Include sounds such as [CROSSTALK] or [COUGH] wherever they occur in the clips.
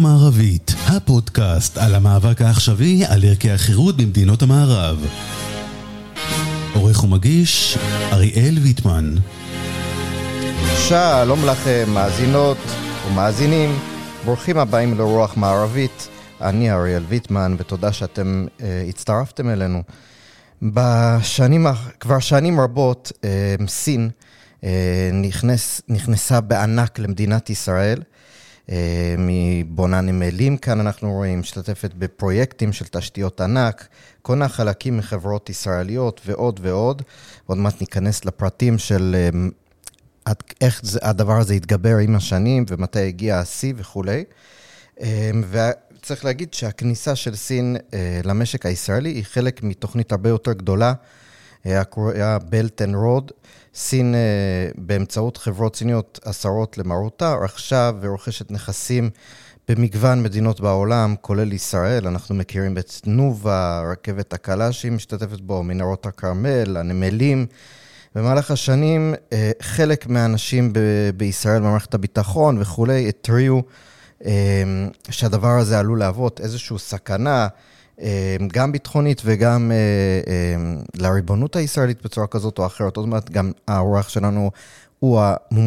מערבית, הפודקאסט על המאבק העכשווי על ערכי החירות במדינות המערב. עורך ומגיש, אריאל ויטמן. שלום לכם, מאזינות ומאזינים, ברוכים הבאים לרוח מערבית. אני אריאל ויטמן, ותודה שאתם uh, הצטרפתם אלינו. בשנים, כבר שנים רבות, uh, סין uh, נכנס, נכנסה בענק למדינת ישראל. אה, מבונה נמלים כאן אנחנו רואים, משתתפת בפרויקטים של תשתיות ענק, קונה חלקים מחברות ישראליות ועוד ועוד. עוד מעט ניכנס לפרטים של אה, איך הדבר הזה התגבר עם השנים ומתי הגיע השיא וכולי. אה, וצריך להגיד שהכניסה של סין למשק הישראלי היא חלק מתוכנית הרבה יותר גדולה, היה Belt and Road, סין, אה, באמצעות חברות סיניות שסרות למרותה, רכשה ורוכשת נכסים במגוון מדינות בעולם, כולל ישראל. אנחנו מכירים את תנובה, הרכבת הקלה שהיא משתתפת בו, מנהרות הכרמל, הנמלים. במהלך השנים, אה, חלק מהאנשים ב- בישראל, במערכת הביטחון וכולי, התריעו אה, שהדבר הזה עלול להוות איזושהי סכנה. אמ, גם ביטחונית וגם אה, אמ, לריבונות הישראלית בצורה כזאת או אחרת. עוד מעט גם האורח שלנו הוא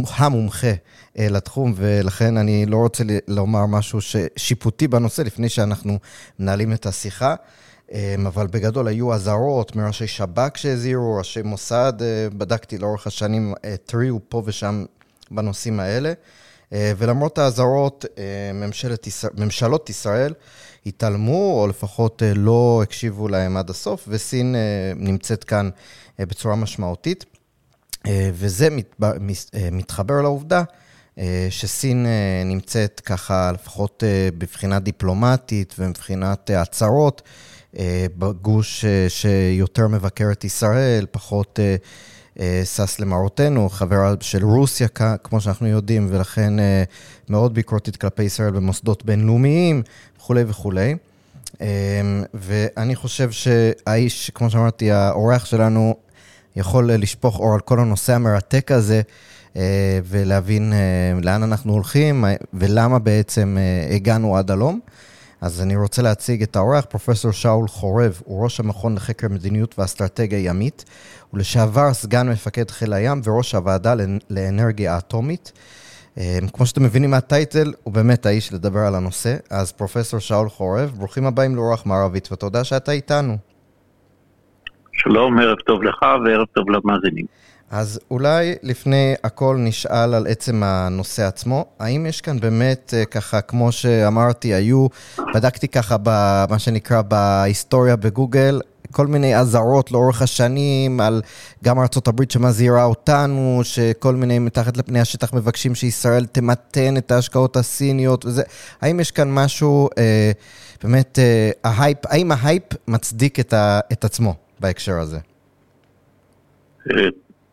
המומחה אה, לתחום, ולכן אני לא רוצה לומר משהו שיפוטי בנושא לפני שאנחנו מנהלים את השיחה. אמ, אבל בגדול היו אזהרות מראשי שב"כ שהזהירו, ראשי מוסד, אה, בדקתי לאורך השנים, התריעו פה ושם בנושאים האלה. ולמרות האזהרות, ממשלות ישראל התעלמו, או לפחות אה, לא הקשיבו להם עד הסוף, וסין אה, נמצאת כאן אה, בצורה משמעותית. וזה מתחבר לעובדה שסין נמצאת ככה, לפחות בבחינה דיפלומטית ומבחינת הצהרות, בגוש שיותר מבקר את ישראל, פחות שש למרותנו, חברה של רוסיה, כמו שאנחנו יודעים, ולכן מאוד ביקורתית כלפי ישראל במוסדות בינלאומיים, וכולי וכולי. אמ, ואני חושב שהאיש, כמו שאמרתי, האורח שלנו יכול לשפוך אור על כל הנושא המרתק הזה, אה, ולהבין אה, לאן אנחנו הולכים ולמה בעצם אה, הגענו עד הלום. אז אני רוצה להציג את האורח, פרופסור שאול חורב, הוא ראש המכון לחקר מדיניות ואסטרטגיה ימית, ולשעבר סגן מפקד חיל הים וראש הוועדה לאנרגיה אטומית. אמ, כמו שאתם מבינים מהטייטל, הוא באמת האיש לדבר על הנושא. אז פרופסור שאול חורב, ברוכים הבאים לאורח מערבית, ותודה שאתה איתנו. שלום, ערב טוב לך וערב טוב למאזינים. אז אולי לפני הכל נשאל על עצם הנושא עצמו. האם יש כאן באמת, אה, ככה, כמו שאמרתי, היו, בדקתי ככה במה שנקרא בהיסטוריה בגוגל, כל מיני אזהרות לאורך השנים על גם ארה"ב שמזהירה אותנו, שכל מיני מתחת לפני השטח מבקשים שישראל תמתן את ההשקעות הסיניות וזה. האם יש כאן משהו, אה, באמת, אה, ההייפ, האם ההייפ מצדיק את, ה, את עצמו בהקשר הזה? אה,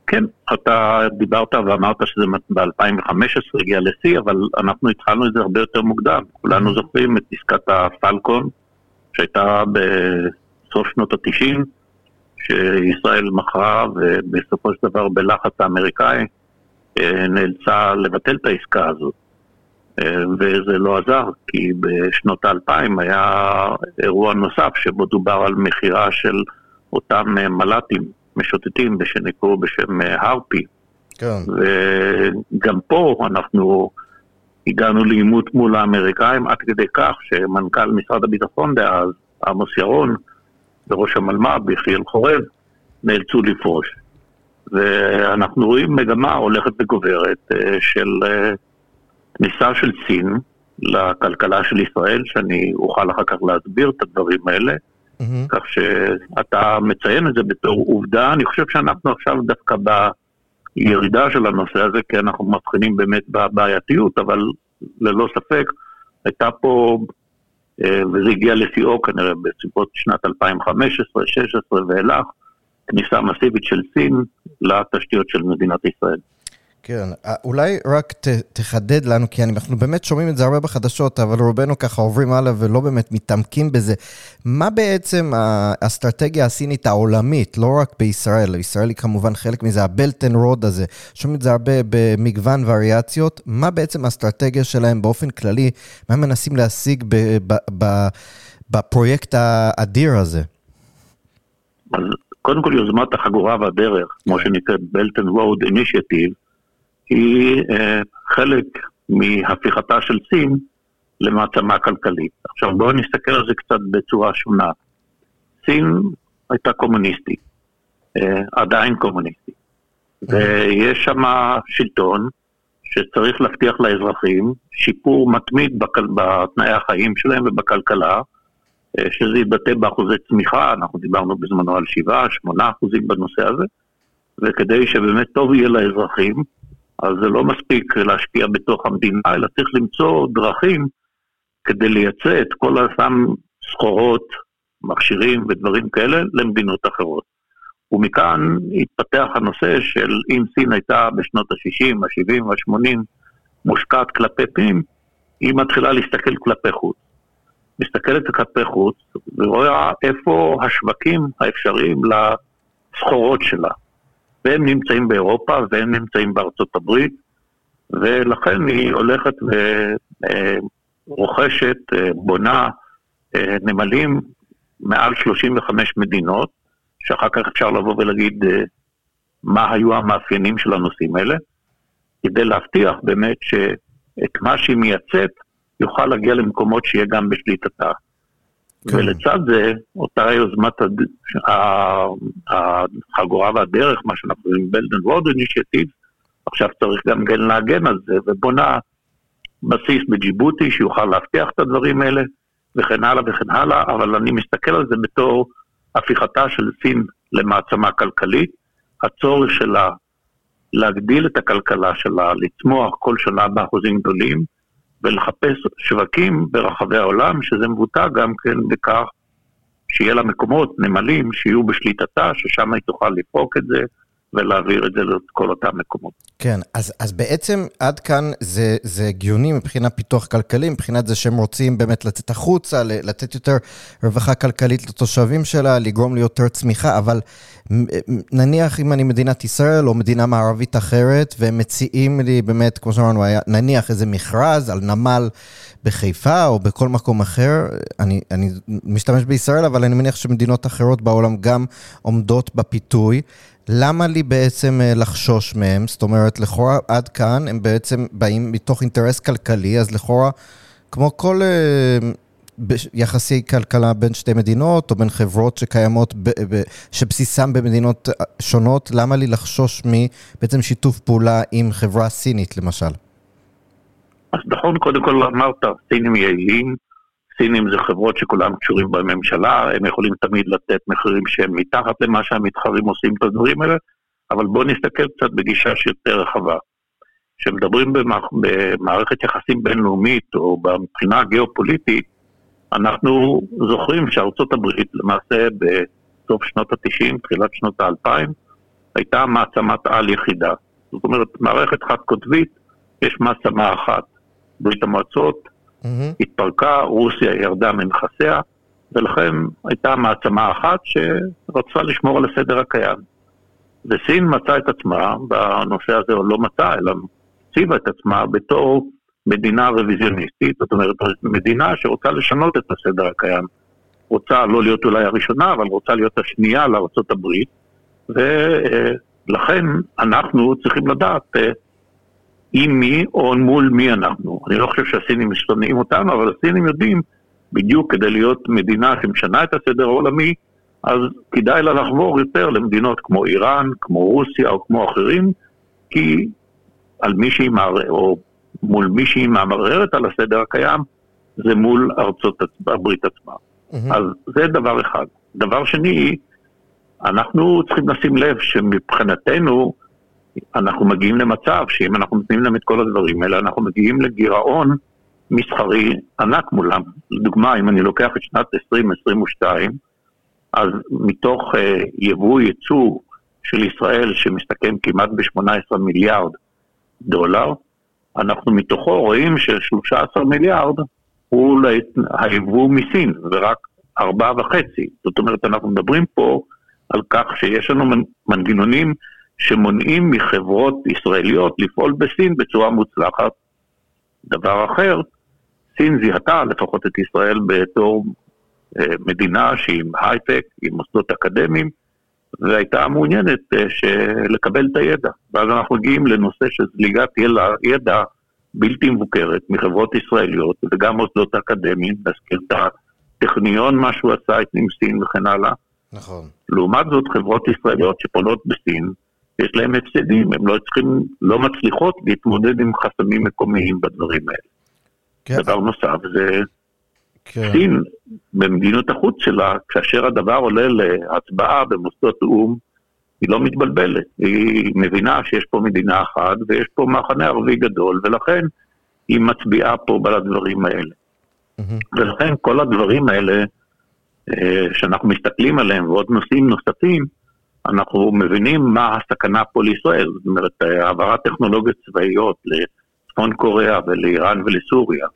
כן, אתה דיברת ואמרת שזה ב-2015 הגיע לשיא, אבל אנחנו התחלנו את זה הרבה יותר מוקדם. כולנו זוכרים את עסקת הפלקון, שהייתה בסוף שנות התשעים, שישראל מכרה, ובסופו של דבר בלחץ האמריקאי אה, נאלצה לבטל את העסקה הזאת. אה, וזה לא עזר, כי בשנות האלפיים היה אירוע נוסף שבו דובר על מכירה של אותם אה, מל"טים משוטטים שנקראו בשם הרפי. כן. וגם פה אנחנו הגענו לעימות מול האמריקאים עד כדי כך שמנכ"ל משרד הביטחון דאז, עמוס ירון, וראש המלמ"ב, יחיאל חורב, נאלצו לפרוש. ואנחנו רואים מגמה הולכת וגוברת אה, של אה, כניסה של סין לכלכלה של ישראל, שאני אוכל אחר כך להסביר את הדברים האלה. Mm-hmm. כך שאתה מציין את זה בתור עובדה, אני חושב שאנחנו עכשיו דווקא בירידה של הנושא הזה, כי אנחנו מבחינים באמת בבעייתיות, אבל ללא ספק הייתה פה אה, וזה הגיע לשיאו כנראה בסביבות שנת 2015-2016 ואילך, כניסה מסיבית של סין לתשתיות של מדינת ישראל. כן, אה, אולי רק ת, תחדד לנו, כי אנחנו באמת שומעים את זה הרבה בחדשות, אבל רובנו ככה עוברים הלאה ולא באמת מתעמקים בזה. מה בעצם האסטרטגיה הסינית העולמית, לא רק בישראל, ישראל היא כמובן חלק מזה, ה Belt and Road הזה, שומעים את זה הרבה במגוון וריאציות, מה בעצם האסטרטגיה שלהם באופן כללי, מה הם מנסים להשיג ב, ב, ב, בפרויקט האדיר הזה? אז קודם כל יוזמת החגורה והדרך, כמו כן. שנקראת Belt and Road Initiative, היא אה, חלק מהפיכתה של סין למעצמה כלכלית. עכשיו בואו נסתכל על זה קצת בצורה שונה. סין הייתה קומוניסטית, אה, עדיין קומוניסטית, ויש שם שלטון שצריך להבטיח לאזרחים שיפור מתמיד בתנאי החיים שלהם ובכלכלה, אה, שזה יתבטא באחוזי צמיחה, אנחנו דיברנו בזמנו על 7-8 אחוזים בנושא הזה, וכדי שבאמת טוב יהיה לאזרחים, אז זה לא מספיק להשקיע בתוך המדינה, אלא צריך למצוא דרכים כדי לייצא את כל אותם סחורות, מכשירים ודברים כאלה למדינות אחרות. ומכאן התפתח הנושא של אם סין הייתה בשנות ה-60, ה-70, ה-80 מושקעת כלפי פנים, היא מתחילה להסתכל כלפי חוץ. מסתכלת כלפי חוץ ורואה איפה השווקים האפשריים לסחורות שלה. והם נמצאים באירופה והם נמצאים בארצות הברית, ולכן היא הולכת ורוכשת, אה, בונה אה, נמלים מעל 35 מדינות, שאחר כך אפשר לבוא ולהגיד אה, מה היו המאפיינים של הנושאים האלה, כדי להבטיח באמת שאת מה שהיא מייצאת יוכל להגיע למקומות שיהיה גם בשליטתה. כן. ולצד זה, אותה יוזמת החגורה והדרך, מה שאנחנו קוראים בלדן וורד אינישטיב, עכשיו צריך גם כן להגן על זה, ובונה בסיס בג'יבוטי שיוכל להבטיח את הדברים האלה, וכן הלאה וכן הלאה, אבל אני מסתכל על זה בתור הפיכתה של סין למעצמה כלכלית, הצורך שלה להגדיל את הכלכלה שלה, לצמוח כל שנה באחוזים גדולים, ולחפש שווקים ברחבי העולם, שזה מבוטא גם כן בכך שיהיה לה מקומות, נמלים, שיהיו בשליטתה, ששם היא תוכל לפרוק את זה ולהעביר את זה לכל אותם מקומות. כן, אז, אז בעצם עד כאן זה, זה הגיוני מבחינת פיתוח כלכלי, מבחינת זה שהם רוצים באמת לצאת החוצה, לתת יותר רווחה כלכלית לתושבים שלה, לגרום ליותר צמיחה, אבל נניח אם אני מדינת ישראל או מדינה מערבית אחרת, והם מציעים לי באמת, כמו שאמרנו, נניח איזה מכרז על נמל בחיפה או בכל מקום אחר, אני, אני משתמש בישראל, אבל אני מניח שמדינות אחרות בעולם גם עומדות בפיתוי. למה לי בעצם אה, לחשוש מהם? זאת אומרת, לכאורה עד כאן הם בעצם באים מתוך אינטרס כלכלי, אז לכאורה, כמו כל אה, יחסי כלכלה בין שתי מדינות, או בין חברות שקיימות, שבסיסם במדינות אה, שונות, למה לי לחשוש מבעצם שיתוף פעולה עם חברה סינית, למשל? אז נכון, קודם כל אמרת, סינים יעילים, סינים זה חברות שכולם קשורים בממשלה, הם יכולים תמיד לתת מחירים שהם מתחת למה שהמתחרים עושים את הדברים האלה, אבל בואו נסתכל קצת בגישה שיותר רחבה. כשמדברים במערכת יחסים בינלאומית או מבחינה גיאופוליטית, אנחנו זוכרים שארצות הברית למעשה בסוף שנות ה-90, תחילת שנות ה-2000, הייתה מעצמת על יחידה. זאת אומרת, מערכת חד-קוטבית, יש מעצמה אחת. ברית המועצות mm-hmm. התפרקה, רוסיה ירדה מנכסיה, ולכן הייתה מעצמה אחת שרצתה לשמור על הסדר הקיים. וסין מצאה את עצמה, בנושא הזה לא מצאה, אלא הציבה את עצמה בתור מדינה רוויזיוניסטית, זאת אומרת, מדינה שרוצה לשנות את הסדר הקיים. רוצה לא להיות אולי הראשונה, אבל רוצה להיות השנייה לארה"ב, ולכן אנחנו צריכים לדעת אה, עם מי או מול מי אנחנו. אני לא חושב שהסינים שונאים אותנו, אבל הסינים יודעים בדיוק כדי להיות מדינה שמשנה את הסדר העולמי, אז כדאי לה לחבור יותר למדינות כמו איראן, כמו רוסיה או כמו אחרים, כי על מי שהיא מערערת, או מול מי שהיא מערערת על הסדר הקיים, זה מול ארצות הברית עצמה. Mm-hmm. אז זה דבר אחד. דבר שני, אנחנו צריכים לשים לב שמבחינתנו, אנחנו מגיעים למצב שאם אנחנו נותנים להם את כל הדברים האלה, אנחנו מגיעים לגירעון מסחרי ענק מולם. לדוגמה, אם אני לוקח את שנת 2022, אז מתוך uh, יבוא ייצוא של ישראל שמסתכם כמעט ב-18 מיליארד דולר, אנחנו מתוכו רואים ש-13 מיליארד הוא היבוא מסין, ורק ארבעה וחצי. זאת אומרת, אנחנו מדברים פה על כך שיש לנו מנגנונים שמונעים מחברות ישראליות לפעול בסין בצורה מוצלחת. דבר אחר, סין זיהתה לפחות את ישראל בתור אה, מדינה שהיא עם הייטק, עם מוסדות אקדמיים, והייתה מעוניינת אה, לקבל את הידע. ואז אנחנו מגיעים לנושא של זליגת ידע בלתי מבוקרת מחברות ישראליות וגם מוסדות אקדמיים, נזכיר את הטכניון, מה שהוא עשה עם סין וכן הלאה. נכון. לעומת זאת, חברות ישראליות שפונות בסין, יש להם הפסדים, הן לא צריכים, לא מצליחות להתמודד עם חסמים מקומיים בדברים האלה. כן. דבר נוסף זה כן. סין, במדיניות החוץ שלה, כאשר הדבר עולה להצבעה במוסדות או"ם, היא לא מתבלבלת. היא מבינה שיש פה מדינה אחת ויש פה מחנה ערבי גדול, ולכן היא מצביעה פה בדברים האלה. Mm-hmm. ולכן כל הדברים האלה אה, שאנחנו מסתכלים עליהם ועוד נושאים נוספים, אנחנו מבינים מה הסכנה פה לישראל. זאת אומרת, העברת טכנולוגיות צבאיות לצפון קוריאה ולאיראן ולסוריה.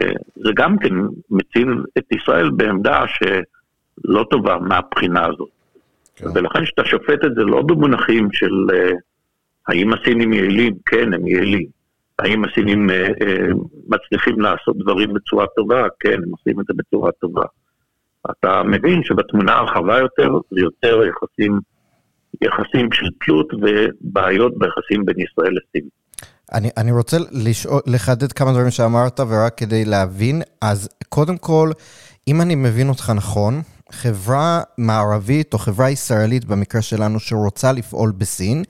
אה, זה גם כן מציב את ישראל בעמדה שלא טובה מהבחינה הזאת. כן. ולכן כשאתה שופט את זה לא במונחים של uh, האם הסינים יעילים, כן, הם יעילים. האם הסינים uh, מצליחים לעשות דברים בצורה טובה, כן, הם עושים את זה בצורה טובה. אתה מבין שבתמונה הרחבה יותר זה יותר יחסים, יחסים של תלות ובעיות ביחסים בין ישראל לסין. אני, אני רוצה לשאול, לחדד כמה דברים שאמרת, ורק כדי להבין, אז קודם כל, אם אני מבין אותך נכון, חברה מערבית או חברה ישראלית, במקרה שלנו, שרוצה לפעול בסין,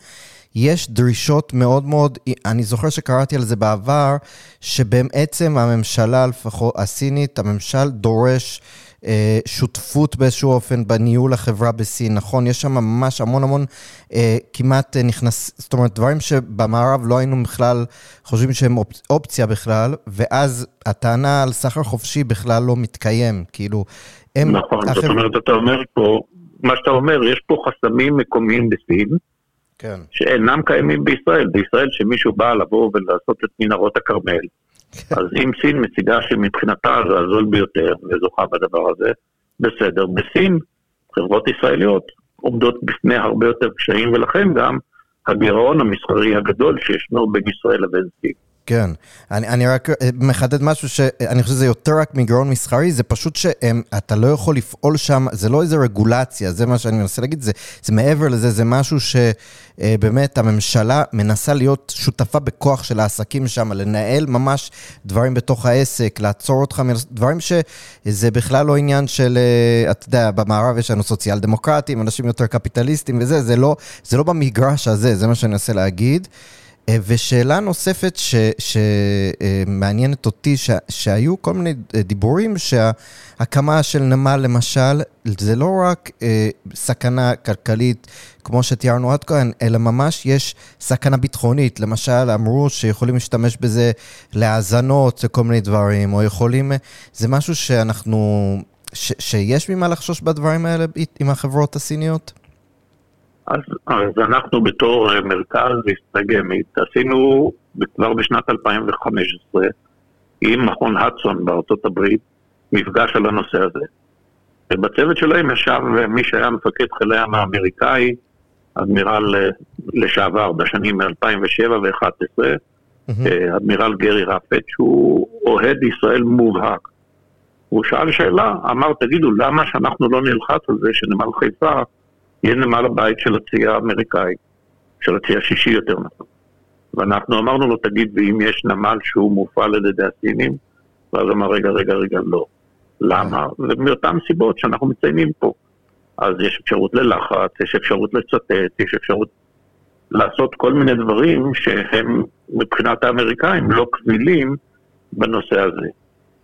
יש דרישות מאוד מאוד, אני זוכר שקראתי על זה בעבר, שבעצם הממשלה, לפחות הסינית, הממשל דורש שותפות באיזשהו אופן בניהול החברה בסין, נכון? יש שם ממש המון המון אה, כמעט אה, נכנס, זאת אומרת, דברים שבמערב לא היינו בכלל חושבים שהם אופ, אופציה בכלל, ואז הטענה על סחר חופשי בכלל לא מתקיים, כאילו... הם... נכון, החבר... זאת אומרת, אתה אומר פה, מה שאתה אומר, יש פה חסמים מקומיים בסין, כן. שאינם קיימים בישראל. בישראל שמישהו בא לבוא ולעשות את מנהרות הכרמל, אז אם סין מציגה שמבחינתה זה הזול ביותר וזוכה בדבר הזה, בסדר. בסין, חברות ישראליות עומדות בפני הרבה יותר קשיים, ולכן גם הגירעון המסחרי הגדול שישנו בין ישראל לבין סין. כן, אני, אני רק אה, מחדד משהו שאני חושב שזה יותר רק מגרון מסחרי, זה פשוט שאתה לא יכול לפעול שם, זה לא איזה רגולציה, זה מה שאני מנסה להגיד, זה, זה מעבר לזה, זה משהו שבאמת אה, הממשלה מנסה להיות שותפה בכוח של העסקים שם, לנהל ממש דברים בתוך העסק, לעצור אותך, דברים שזה בכלל לא עניין של, אה, אתה יודע, במערב יש לנו סוציאל דמוקרטים, אנשים יותר קפיטליסטים וזה, זה לא, זה לא במגרש הזה, זה מה שאני מנסה להגיד. אה, ושאלה נוספת שמעניינת אותי, ש, שהיו כל מיני אה, דיבורים שהקמה של נמל למשל, זה לא רק אה, סכנה כלכלית כמו שתיארנו עד כאן, אלא ממש יש סכנה ביטחונית. למשל, אמרו שיכולים להשתמש בזה להאזנות, לכל מיני דברים, או יכולים... זה משהו שאנחנו... ש, שיש ממה לחשוש בדברים האלה עם החברות הסיניות? אז, אז אנחנו בתור אה, מרכז אסטרגמית עשינו כבר בשנת 2015 עם מכון הדסון בארצות הברית מפגש על הנושא הזה. ובצוות שלהם ישב מי שהיה מפקד חיל הים האמריקאי, אדמירל אה, לשעבר בשנים 2007 ו-2011, mm-hmm. אדמירל גרי רפט, שהוא אוהד ישראל מובהק. הוא שאל שאלה, אמר, תגידו, למה שאנחנו לא נלחץ על זה שנמל חיפה יהיה נמל הבית של הצי האמריקאי, של הצי השישי יותר נכון. ואנחנו אמרנו לו, תגיד, ואם יש נמל שהוא מופעל על ידי הסינים? ואז אמר, רגע, רגע, רגע, לא. למה? ומאותן סיבות שאנחנו מציינים פה. אז יש אפשרות ללחץ, יש אפשרות לצטט, יש אפשרות לעשות כל מיני דברים שהם מבחינת האמריקאים לא קבילים בנושא הזה.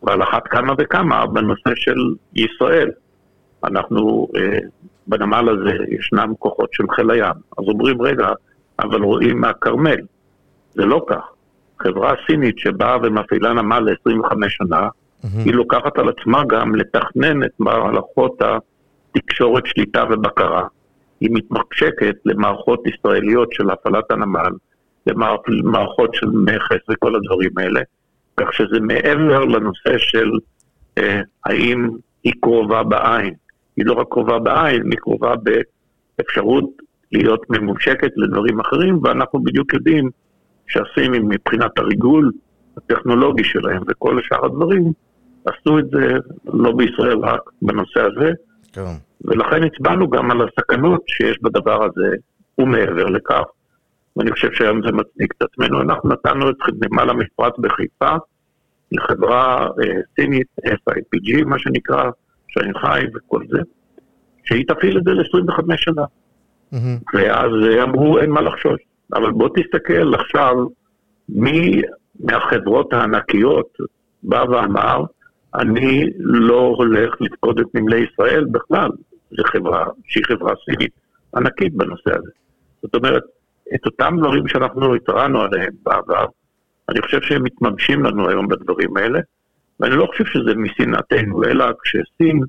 ועל אחת כמה וכמה בנושא של ישראל. אנחנו אה, בנמל הזה ישנם כוחות של חיל הים. אז אומרים, רגע, אבל רואים מהכרמל. זה לא כך. חברה סינית שבאה ומפעילה נמל ל-25 שנה, mm-hmm. היא לוקחת על עצמה גם לתכנן את מערכות התקשורת, שליטה ובקרה. היא מתמקשקת למערכות ישראליות של הפעלת הנמל, למערכות של מכס וכל הדברים האלה, כך שזה מעבר לנושא של אה, האם היא קרובה בעין. היא לא רק קרובה בעין, היא קרובה באפשרות להיות ממושקת לדברים אחרים, ואנחנו בדיוק יודעים שהסינים מבחינת הריגול הטכנולוגי שלהם וכל שאר הדברים, עשו את זה לא בישראל רק בנושא הזה, כן. ולכן הצבענו גם על הסכנות שיש בדבר הזה, ומעבר לכך. ואני חושב שהיום זה מצדיק את עצמנו. אנחנו נתנו את נמל המפרץ בחיפה לחברה אה, סינית, SIPG, מה שנקרא, שאני חי וכל זה, שהיא תפעיל את זה ל-25 שנה. Mm-hmm. ואז אמרו, אין מה לחשוש. אבל בוא תסתכל עכשיו, מי מהחברות הענקיות בא ואמר, אני לא הולך לפקוד את נמלי ישראל בכלל. זו חברה שהיא חברה סינית ענקית בנושא הזה. זאת אומרת, את אותם דברים שאנחנו התרענו עליהם בעבר, אני חושב שהם מתממשים לנו היום בדברים האלה, ואני לא חושב שזה משנאתנו, אלא כשסין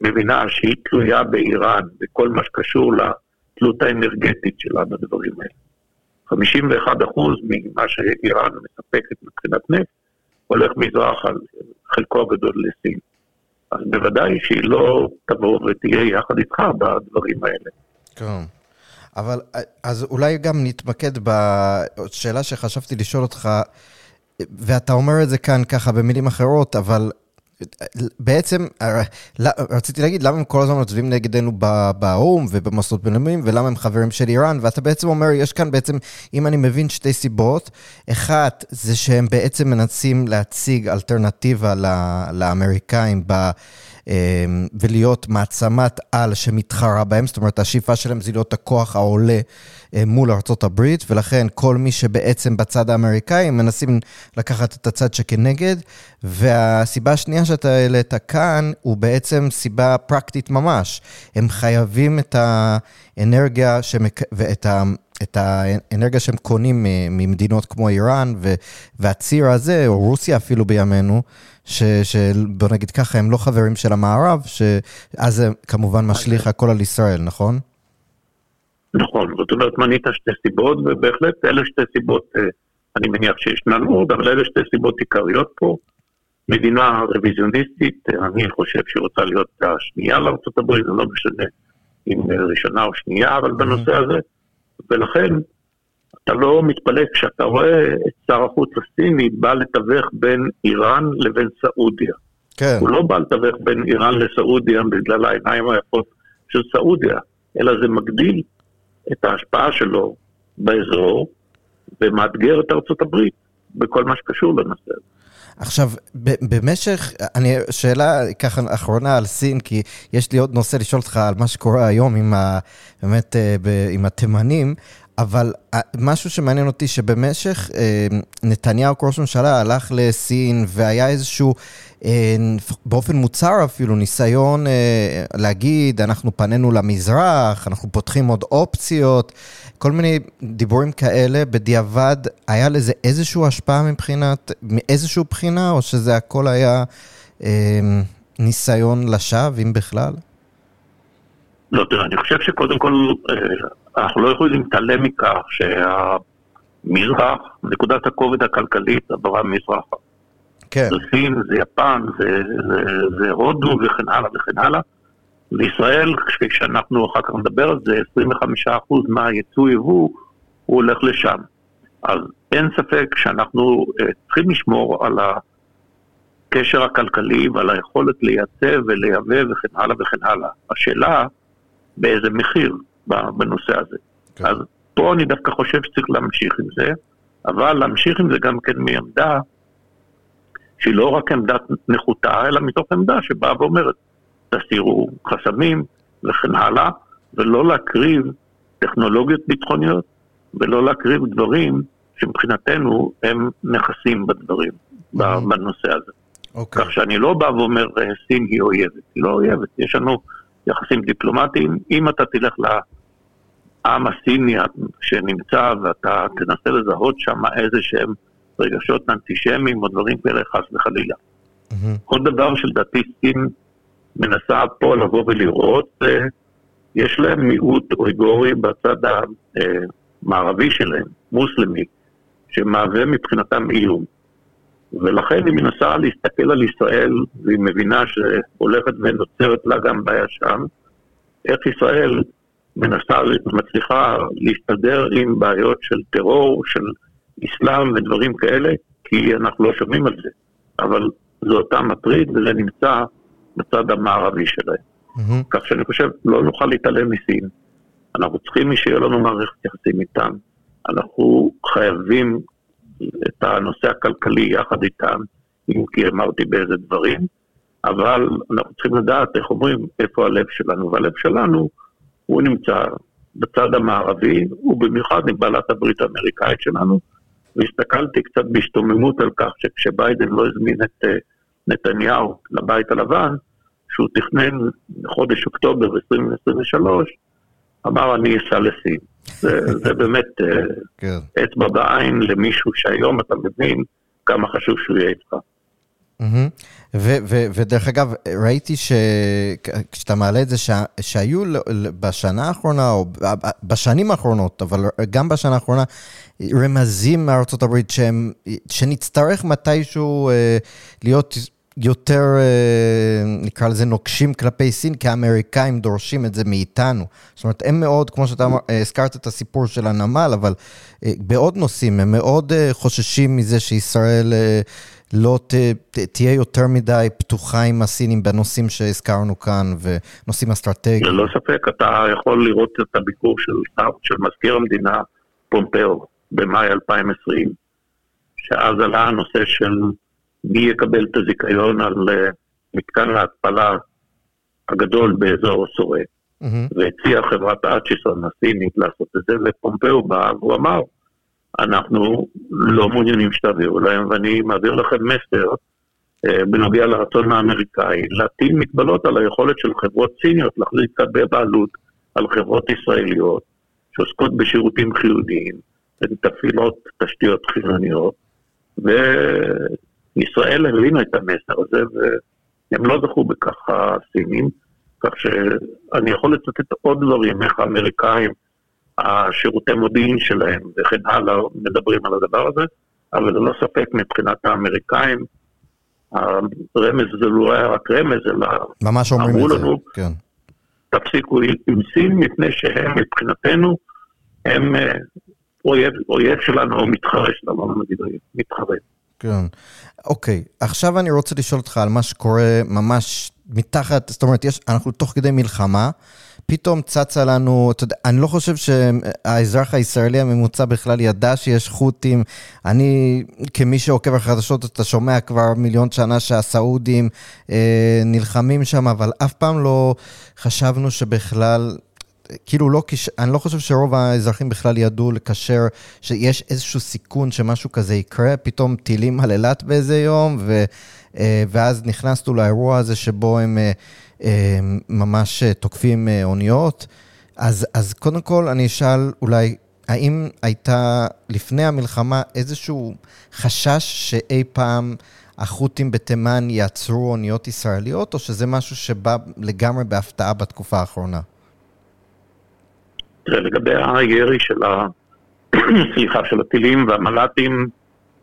מבינה שהיא תלויה באיראן בכל מה שקשור לתלות האנרגטית שלה בדברים האלה. 51% ממה שאיראן מספקת מבחינת נפט הולך מזרח על חלקו הגדול לסין. אז בוודאי שהיא לא תבוא ותהיה יחד איתך בדברים האלה. כן. אבל אז אולי גם נתמקד בשאלה שחשבתי לשאול אותך, ואתה אומר את זה כאן ככה במילים אחרות, אבל בעצם, רציתי להגיד, למה הם כל הזמן מצביעים נגדנו באו"ם ובמוסדות בינלאומיים, ולמה הם חברים של איראן, ואתה בעצם אומר, יש כאן בעצם, אם אני מבין, שתי סיבות. אחת, זה שהם בעצם מנסים להציג אלטרנטיבה לאמריקאים ב... אמ, ולהיות מעצמת על שמתחרה בהם, זאת אומרת, השאיפה שלהם זה להיות הכוח העולה אה, מול ארה"ב, ולכן כל מי שבעצם בצד האמריקאי, מנסים לקחת את הצד שכנגד, והסיבה השנייה שאתה העלית כאן, הוא בעצם סיבה פרקטית ממש. הם חייבים את האנרגיה שמק... ואת ה... את האנרגיה שהם קונים ממדינות כמו איראן, והציר הזה, או רוסיה אפילו בימינו, שבוא נגיד ככה, הם לא חברים של המערב, שאז זה כמובן משליך הכל על ישראל, נכון? נכון, זאת אומרת, מנית שתי סיבות, ובהחלט אלה שתי סיבות, אה, אני מניח שישנן עוד, אבל אלה שתי סיבות עיקריות פה. מדינה רוויזיוניסטית, אני חושב שהיא רוצה להיות השנייה לארה"ב, זה לא משנה אם ראשונה או שנייה, אבל בנושא הזה, ולכן אתה לא מתפלא כשאתה רואה את שר החוץ הסיני בא לתווך בין איראן לבין סעודיה. כן. הוא לא בא לתווך בין איראן לסעודיה בגלל העיניים היפות של סעודיה, אלא זה מגדיל את ההשפעה שלו באזור ומאתגר את ארצות הברית בכל מה שקשור לנושא הזה. עכשיו, במשך, אני, שאלה ככה אחרונה על סין, כי יש לי עוד נושא לשאול אותך על מה שקורה היום עם ה... באמת, אה, עם התימנים, אבל אה, משהו שמעניין אותי, שבמשך אה, נתניהו כראש ממשלה הלך לסין והיה איזשהו, אה, באופן מוצהר אפילו, ניסיון להגיד, אנחנו פנינו למזרח, אנחנו פותחים עוד אופציות, כל מיני דיבורים כאלה, בדיעבד, היה לזה איזושהי השפעה מבחינת, מאיזושהי בחינה, או שזה הכל היה ניסיון לשווא, אם בכלל? לא, תראה, אני חושב שקודם כל אנחנו לא יכולים להתעלם מכך שהמזרח, נקודת הכובד הכלכלית עברה מזרחה. כן. זה סין, זה יפן, זה, זה, זה הודו וכן הלאה וכן הלאה. וישראל, כפי שאנחנו אחר כך נדבר על זה, 25% מהייצוא יבוא הוא הולך לשם. אז אין ספק שאנחנו uh, צריכים לשמור על הקשר הכלכלי ועל היכולת לייצא ולייבא וכן הלאה וכן הלאה. השאלה, באיזה מחיר. בנושא הזה. כן. אז פה אני דווקא חושב שצריך להמשיך עם זה, אבל להמשיך עם זה גם כן מעמדה שהיא לא רק עמדה נחותה, אלא מתוך עמדה שבאה ואומרת, תסירו חסמים וכן הלאה, ולא להקריב טכנולוגיות ביטחוניות, ולא להקריב דברים שמבחינתנו הם נכסים בדברים, mm-hmm. בנושא הזה. Okay. אוקיי. כך שאני לא בא ואומר, סין היא אויבת, היא לא אויבת, יש לנו יחסים דיפלומטיים, אם אתה תלך העם הסיני שנמצא ואתה תנסה לזהות שם איזה שהם רגשות אנטישמיים או דברים כאלה, חס וחלילה. Mm-hmm. עוד דבר שלדעתי סין מנסה פה לבוא ולראות, יש להם מיעוט אויגורי בצד המערבי שלהם, מוסלמי, שמהווה מבחינתם איום. ולכן היא מנסה להסתכל על ישראל, והיא מבינה שהולכת ונוצרת לה גם בעיה שם, איך ישראל מנסה, מצליחה להסתדר עם בעיות של טרור, של אסלאם ודברים כאלה, כי אנחנו לא שומעים על זה. אבל זה אותם מטריד וזה נמצא בצד המערבי שלהם. Mm-hmm. כך שאני חושב, לא נוכל להתעלם מסין. אנחנו צריכים שיהיה לנו מערכת יחסים איתם. אנחנו חייבים את הנושא הכלכלי יחד איתם, אם כי אמרתי באיזה דברים, אבל אנחנו צריכים לדעת, איך אומרים, איפה הלב שלנו, והלב שלנו, הוא נמצא בצד המערבי, ובמיוחד עם בעלת הברית האמריקאית שלנו, והסתכלתי קצת בהשתוממות על כך שכשביידן לא הזמין את uh, נתניהו לבית הלבן, שהוא תכנן בחודש אוקטובר 2023, אמר אני אסע לסין. זה, זה באמת אה, כן. אצבע בעין למישהו שהיום אתה מבין כמה חשוב שהוא יהיה איתך. ודרך אגב, ראיתי שכשאתה מעלה את זה, שהיו בשנה האחרונה, או בשנים האחרונות, אבל גם בשנה האחרונה, רמזים מארצות הברית שנצטרך מתישהו אה, להיות יותר, אה, נקרא לזה, נוקשים כלפי סין, כי האמריקאים דורשים את זה מאיתנו. זאת אומרת, הם מאוד, כמו שאתה אה, הזכרת את הסיפור של הנמל, אבל אה, בעוד נושאים, הם מאוד חוששים מזה שישראל לא ת, ת, תהיה יותר מדי פתוחה עם הסינים בנושאים שהזכרנו כאן, ונושאים אסטרטגיים. ללא ספק, אתה יכול לראות את הביקור של, של מזכיר המדינה פומפאו במאי 2020, שאז עלה הנושא של מי יקבל את הזיכיון על אה, מתקן ההתפלה הגדול באזור סורק. Mm-hmm. והציע חברת האצ'יסון הסינית לעשות את זה, ופומפאו בא והוא אמר, אנחנו לא מעוניינים שתעבירו להם, ואני מעביר לכם מסר אה, בנוגע לרצון האמריקאי להטיל מגבלות על היכולת של חברות סיניות להחליט בבעלות על חברות ישראליות שעוסקות בשירותים חיוניים ומתפעילות תשתיות חיוניות, ישראל הבינה את המסר הזה, והם לא זכו בכך הסינים, כך שאני יכול לצטט עוד דברים, איך האמריקאים, השירותי מודיעין שלהם וכן הלאה מדברים על הדבר הזה, אבל ללא ספק מבחינת האמריקאים, הרמז זה לא היה רק רמז, אלא ממש אומרים את זה, לנו, כן. תפסיקו עם סין, מפני שהם מבחינתנו, הם אה, אויב, אויב שלנו או מתחרה שלנו, לא נגיד מתחרה. כן. אוקיי, עכשיו אני רוצה לשאול אותך על מה שקורה ממש מתחת, זאת אומרת, יש, אנחנו תוך כדי מלחמה, פתאום צצה לנו, אתה יודע, אני לא חושב שהאזרח הישראלי הממוצע בכלל ידע שיש חות'ים. אני, כמי שעוקב אחרי חדשות, אתה שומע כבר מיליון שנה שהסעודים אה, נלחמים שם, אבל אף פעם לא חשבנו שבכלל כאילו לא, אני לא חושב שרוב האזרחים בכלל ידעו לקשר שיש איזשהו סיכון שמשהו כזה יקרה, פתאום טילים על אילת באיזה יום, ו, אה, ואז נכנסנו לאירוע הזה שבו הם אה, אה, ממש תוקפים אוניות. אז, אז קודם כל אני אשאל אולי, האם הייתה לפני המלחמה איזשהו חשש שאי פעם החות'ים בתימן יעצרו אוניות ישראליות, או שזה משהו שבא לגמרי בהפתעה בתקופה האחרונה? תראה, לגבי הירי של ה... [CLEARS THROAT] סליחה, של הטילים והמל"טים,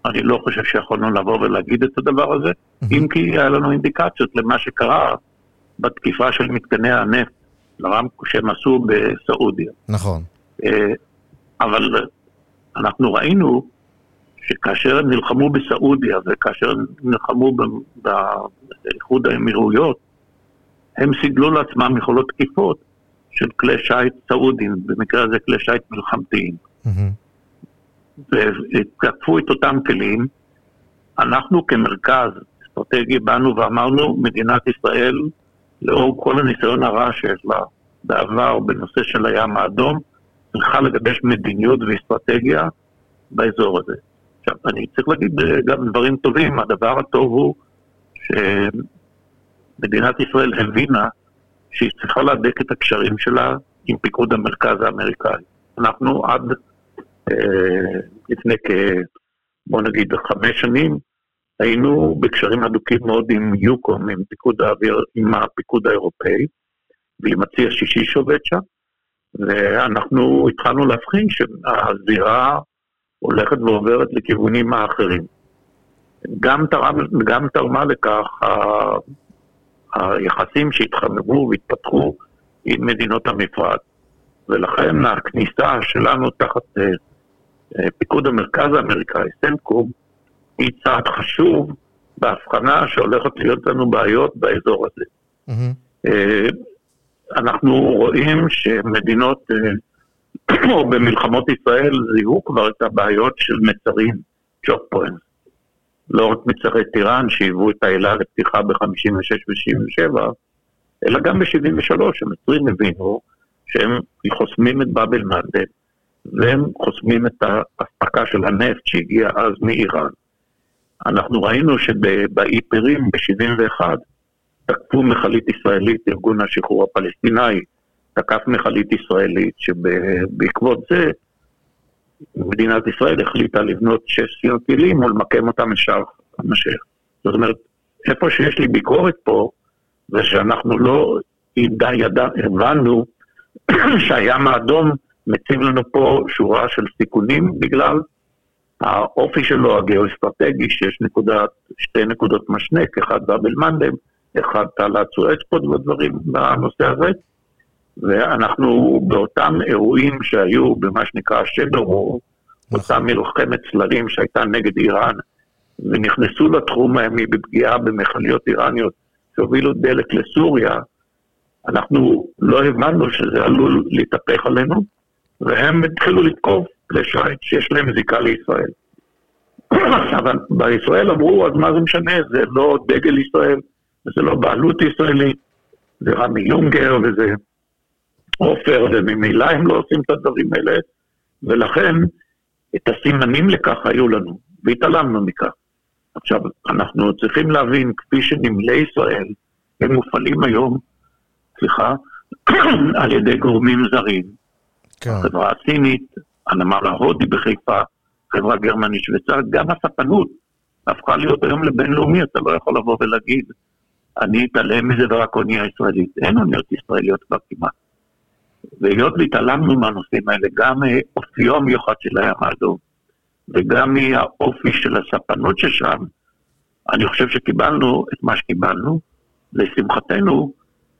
אני לא חושב שיכולנו לבוא ולהגיד את הדבר הזה, אם כי היה לנו אינדיקציות למה שקרה בתקיפה של מתקני הנפט, לרמקו שהם עשו בסעודיה. נכון. אה, אבל אנחנו ראינו שכאשר הם נלחמו בסעודיה וכאשר הם נלחמו באיחוד האמירויות, הם סיגלו לעצמם יכולות תקיפות של כלי שיט סעודים, במקרה הזה כלי שיט מלחמתיים. ותקפו את אותם כלים. אנחנו כמרכז אסטרטגי באנו ואמרנו, מדינת ישראל, לאור כל הניסיון הרע שיש לה בעבר בנושא של הים האדום, צריכה לגבש מדיניות ואסטרטגיה באזור הזה. עכשיו, אני צריך להגיד גם דברים טובים. הדבר הטוב הוא שמדינת ישראל הבינה שהיא צריכה להדק את הקשרים שלה עם פיקוד המרכז האמריקאי. אנחנו עד אה, לפני כ... בוא נגיד חמש שנים, היינו בקשרים הדוקים מאוד עם יוקום, עם פיקוד האוויר, עם הפיקוד האירופאי, ועם הצי השישי שעובד שם, ואנחנו התחלנו להבחין שהזירה הולכת ועוברת לכיוונים האחרים. גם, תרם, גם תרמה לכך היחסים שהתחממו והתפתחו עם מדינות המפרץ. ולכן הכניסה שלנו תחת אה, אה, פיקוד המרכז האמריקאי, סנקום, היא צעד חשוב בהבחנה שהולכת להיות לנו בעיות באזור הזה. Mm-hmm. אנחנו רואים שמדינות, [CLEARS THROAT] או במלחמות ישראל, זיהו כבר את הבעיות של מצרים, צ'וק פוינט. לא רק מצרי טיראן שהיוו את האלה לפתיחה ב-56 ו-77, אלא גם ב-73, המצרים הבינו שהם חוסמים את באב אל-מנדב, והם חוסמים את האספקה של הנפט שהגיע אז מאיראן. אנחנו ראינו שבאי פרים ב-71 תקפו מכלית ישראלית, ארגון השחרור הפלסטיני תקף מכלית ישראלית, שבעקבות זה מדינת ישראל החליטה לבנות שש סיעות טילים ולמקם אותם לשער המשך. זאת אומרת, איפה שיש לי ביקורת פה, זה שאנחנו לא די ידע, הבנו [CLEARS THROAT] שהים האדום מציב לנו פה שורה של סיכונים בגלל האופי שלו הגיאו-אסטרטגי, שיש נקודה, שתי נקודות משנק, אחד באבל מנדם, אחד תעלת סואצפוד ודברים בנושא הזה, ואנחנו באותם אירועים שהיו במה שנקרא שדורו, אותה מלחמת צללים שהייתה נגד איראן, ונכנסו לתחום הימי בפגיעה במכליות איראניות שהובילו דלק לסוריה, אנחנו לא הבנו שזה עלול להתהפך עלינו, והם התחילו לתקוף כלי שיט שיש להם זיקה לישראל. [CLEARS THROAT] עכשיו, בישראל אמרו, אז מה זה משנה, זה לא דגל ישראל, וזה לא בעלות ישראלית, זה רמי יונגר וזה עופר, וממילא הם לא עושים את הדברים האלה, ולכן את הסימנים לכך היו לנו, והתעלמנו מכך. עכשיו, אנחנו צריכים להבין, כפי שנמלי ישראל, הם מופעלים היום, סליחה, [CLEARS THROAT] על ידי גורמים זרים. כן. החברה הסינית, הנמל ההודי בחיפה, חברה גרמנית שוויצרית, גם הספנות הפכה להיות היום לבינלאומי, אתה לא יכול לבוא ולהגיד, אני אתעלם מזה ורק אונייה ישראלית. אין אוניות ישראליות כבר כמעט. והיות והתעלמנו מהנושאים האלה, גם מאופיו המיוחד של הים האדום, וגם מהאופי של הספנות ששם, אני חושב שקיבלנו את מה שקיבלנו. לשמחתנו,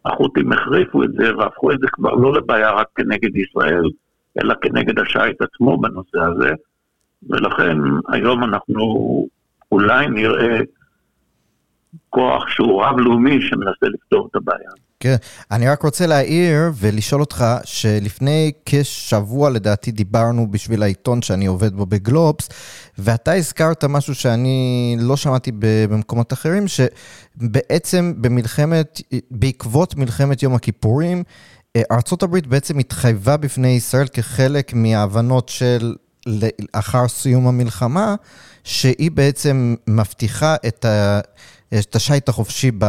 החות'ים החריפו את זה והפכו את זה כבר לא לבעיה רק כנגד ישראל, אלא כנגד השיט עצמו בנושא הזה, ולכן היום אנחנו אולי נראה כוח שהוא רב-לאומי שמנסה לפתור את הבעיה. כן, אני רק רוצה להעיר ולשאול אותך שלפני כשבוע לדעתי דיברנו בשביל העיתון שאני עובד בו בגלובס, ואתה הזכרת משהו שאני לא שמעתי במקומות אחרים, שבעצם במלחמת, בעקבות מלחמת יום הכיפורים, ארה"ב בעצם התחייבה בפני ישראל כחלק מההבנות של לאחר סיום המלחמה, שהיא בעצם מבטיחה את ה... את השיט החופשי ב,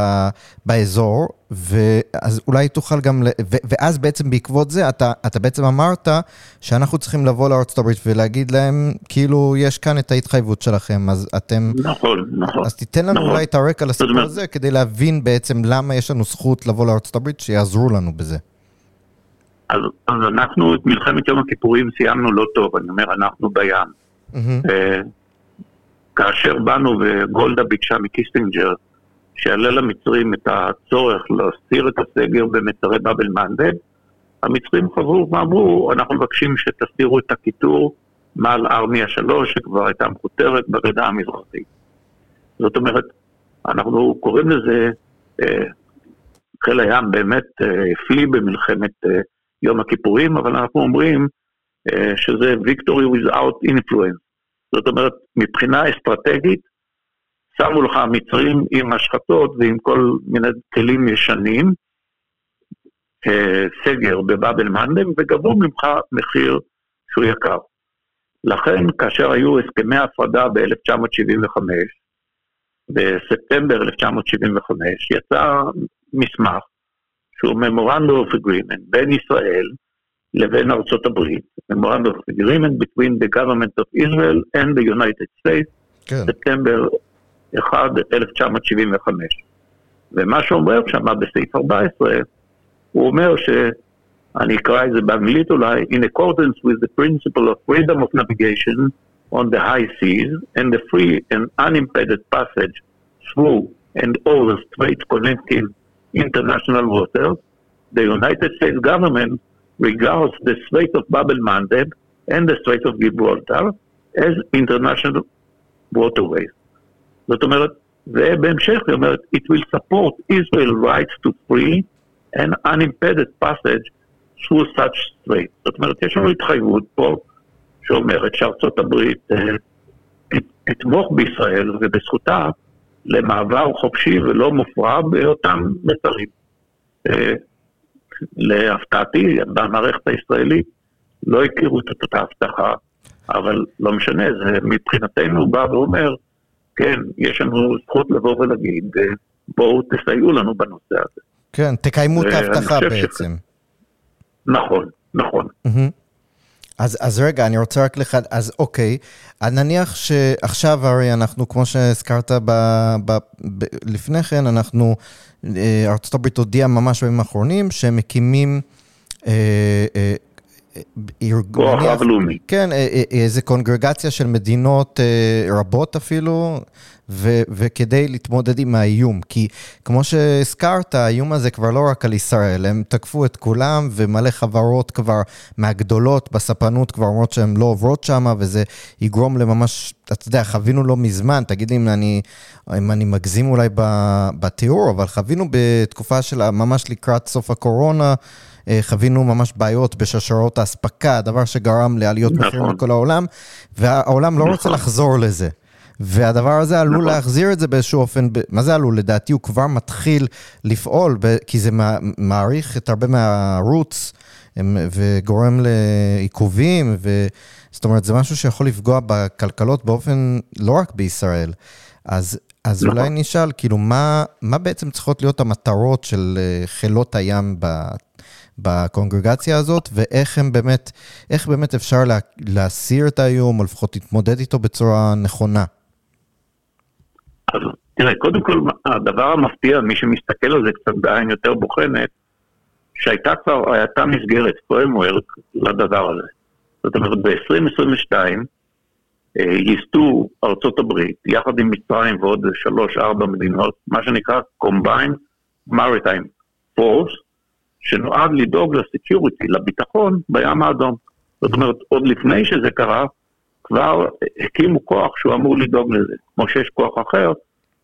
באזור, ואז אולי תוכל גם, ו, ואז בעצם בעקבות זה, אתה, אתה בעצם אמרת שאנחנו צריכים לבוא לארצות הברית ולהגיד להם, כאילו, יש כאן את ההתחייבות שלכם, אז אתם... נכון, נכון. אז תיתן לנו נכון. אולי את הרקע לסיפור הזה, כדי להבין בעצם למה יש לנו זכות לבוא לארצות הברית, שיעזרו לנו בזה. אז, אז אנחנו את מלחמת יום הכיפורים סיימנו לא טוב, אני אומר, אנחנו בים. Mm-hmm. כאשר באנו וגולדה ביקשה מקיסטינג'ר שיעלה למצרים את הצורך להסיר את הסגר במצרי באב אל-מנדב, המצרים חזרו ואמרו, אנחנו מבקשים שתסירו את הקיטור מעל ארמיה 3, שכבר הייתה מכותרת בגדה המזרחית. זאת אומרת, אנחנו קוראים לזה, אה, חיל הים באמת הפליא אה, במלחמת אה, יום הכיפורים, אבל אנחנו אומרים שזה victory without influence. זאת אומרת, מבחינה אסטרטגית, שמו לך המצרים עם השחתות ועם כל מיני כלים ישנים, אה, סגר בבאב אל-מנדם, וגבו ממך מחיר שהוא יקר. לכן, כאשר היו הסכמי הפרדה ב-1975, בספטמבר 1975, יצא מסמך שהוא Memorandum of Agreement בין ישראל לבין ארצות הברית, Memorandum of Agreement between the government of Israel and the United States, כן. ספטמבר 1, 1975. ומה שאומר שם בסעיף 14, הוא אומר אני אקרא את זה באנגלית אולי, in accordance with the principle of freedom of navigation on the high seas and the free and unimpeded passage through and over straits connecting international waters, the United States government regards the Strait of Bab el-Mandeb and the Strait of Gibraltar as international waterways. זאת אומרת, ובהמשך היא אומרת, it will support Israel rights to free and unimpeded passage through such strait. זאת אומרת, יש לנו התחייבות פה שאומרת שארצות הברית אה, תתמוך בישראל ובזכותה למעבר חופשי ולא מופרע באותם מסרים. להפתעתי, במערכת הישראלית לא הכירו את אותה הבטחה, אבל לא משנה, זה מבחינתנו בא ואומר, כן, יש לנו זכות לבוא ולהגיד, אה, בואו תסייעו לנו בנושא הזה. כן, תקיימו את ההבטחה בעצם. ש... נכון, נכון. אז, אז רגע, אני רוצה רק לך, אז אוקיי, נניח שעכשיו הרי אנחנו, כמו שהזכרת ב, ב, ב, לפני כן, אנחנו, אה, ארה"ב הודיעה ממש בימים האחרונים שהם מקימים אה, אה, כוח רב-לאומי. כן, איזה קונגרגציה של מדינות רבות אפילו, ו- וכדי להתמודד עם האיום. כי כמו שהזכרת, האיום הזה כבר לא רק על ישראל, הם תקפו את כולם, ומלא חברות כבר מהגדולות בספנות כבר אומרות שהן לא עוברות שם, וזה יגרום לממש, אתה יודע, חווינו לא מזמן, תגיד אם אני, אם אני מגזים אולי בתיאור, אבל חווינו בתקופה של ממש לקראת סוף הקורונה, אה, חווינו ממש בעיות בשרשרות האספקה, דבר שגרם לעליות נכון. מחירים בכל העולם, והעולם לא נכון. רוצה לחזור לזה. והדבר הזה עלול נכון. להחזיר את זה באיזשהו אופן, מה זה עלול? לדעתי הוא כבר מתחיל לפעול, כי זה מעריך את הרבה מהרוץ וגורם לעיכובים, ו... זאת אומרת, זה משהו שיכול לפגוע בכלכלות באופן, לא רק בישראל. אז, אז נכון. אולי נשאל, כאילו, מה, מה בעצם צריכות להיות המטרות של אה, חילות הים בקונגרגציה הזאת, ואיך הם באמת, איך באמת אפשר לה, להסיר את האיום, או לפחות להתמודד איתו בצורה נכונה? תראה, קודם כל, הדבר המפתיע, מי שמסתכל על זה קצת בעין יותר בוחנת, שהייתה כבר, הייתה מסגרת, framework לדבר הזה. זאת אומרת, ב-2022 אה, ייסדו ארצות הברית, יחד עם מצרים ועוד שלוש-ארבע מדינות, מה שנקרא Combined Maritime Force, שנועד לדאוג ל security, לביטחון בים האדום. זאת אומרת, עוד לפני שזה קרה, כבר הקימו כוח שהוא אמור לדאוג לזה. כמו שיש כוח אחר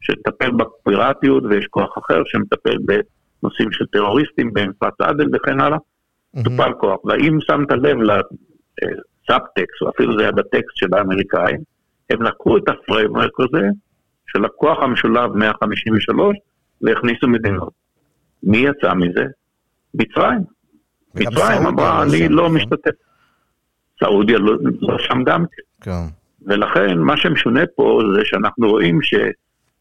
שמטפל בפיראטיות, ויש כוח אחר שמטפל בנושאים של טרוריסטים, במפרץ עדן וכן הלאה, טופל mm-hmm. כוח. והאם שמת לב לסאבטקסט, או אפילו זה היה בטקסט של האמריקאים, הם לקחו את ה framework הזה, של הכוח המשולב 153, והכניסו מדינות. מי יצא מזה? מצרים. מצרים אמרה, אני לא משתתף. סעודיה לא, לא שם גם כן. כן. ולכן מה שמשונה פה זה שאנחנו רואים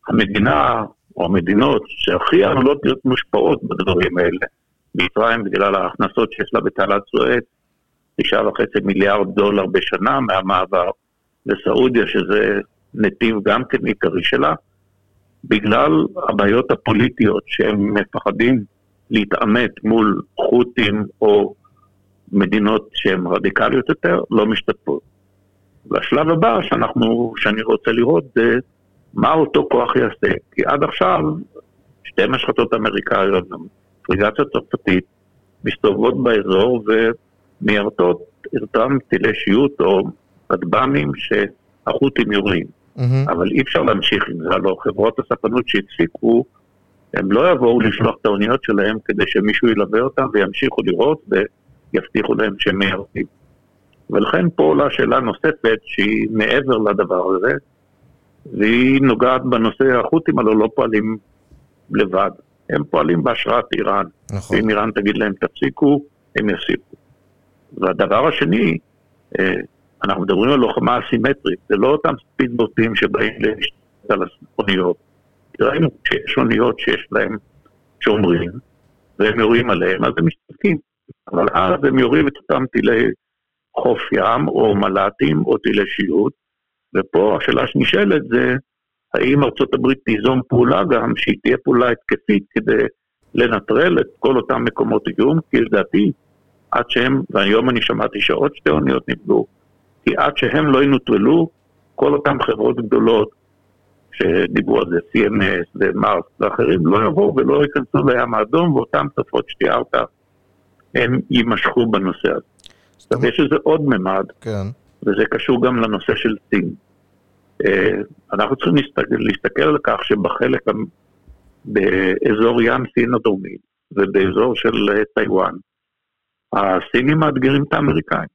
שהמדינה או המדינות שהכי עלולות להיות מושפעות בדברים האלה, מצרים בגלל ההכנסות שיש לה בתעלת סואץ, תשעה וחצי מיליארד דולר בשנה מהמעבר, וסעודיה שזה נתיב גם כן עיקרי שלה, בגלל הבעיות הפוליטיות שהם מפחדים להתעמת מול חות'ים או מדינות שהן רדיקליות יותר, לא משתתפות. והשלב הבא שאנחנו, שאני רוצה לראות זה מה אותו כוח יעשה. כי עד עכשיו שתי משחטות אמריקאיות, פריגציה צרפתית, מסתובבות באזור ומיירטות אותם טילי שיוט או כטב"מים שהחות'ים יורים. Mm-hmm. אבל אי אפשר להמשיך עם זה, הלוא חברות הספנות שהפסיקו, הם לא יבואו לשלוח את האוניות שלהם כדי שמישהו ילווה אותם וימשיכו לראות ויבטיחו להם שהם מיירטים. ולכן פה עולה שאלה נוספת שהיא מעבר לדבר הזה, והיא נוגעת בנושא החות'ים הלוא לא פועלים לבד, הם פועלים בהשראת איראן. נכון. ואם איראן תגיד להם תפסיקו, הם יפסיקו. והדבר השני, אה, אנחנו מדברים על לוחמה אסימטרית, זה לא אותם ספידבוטים שבאים להשתתף על האוניות. ראינו שיש אוניות שיש להם שומרים, והם יורים עליהם, אז הם משתתקים. אבל אז הם יורים את אותם טילי חוף ים או מל"טים או טילי שיוט, ופה השאלה שנשאלת זה האם ארצות הברית תיזום פעולה גם שהיא תהיה פעולה התקפית כדי לנטרל את כל אותם מקומות איום, כי לדעתי עד שהם, והיום אני שמעתי שעוד שתי אוניות נפגעו, כי עד שהם לא ינוטרלו, כל אותן חברות גדולות שדיברו על זה, CMS ומארס ואחרים, לא יבואו ולא ייכנסו לים האדום, ואותן תופעות שתיארת, הם יימשכו בנושא הזה. עכשיו יש לזה עוד ממד, כן. וזה קשור גם לנושא של סין. אה, אנחנו צריכים להסתכל, להסתכל על כך שבחלק, באזור ים סין הדרומי ובאזור של אה, טיוואן, הסינים מאתגרים את האמריקאים.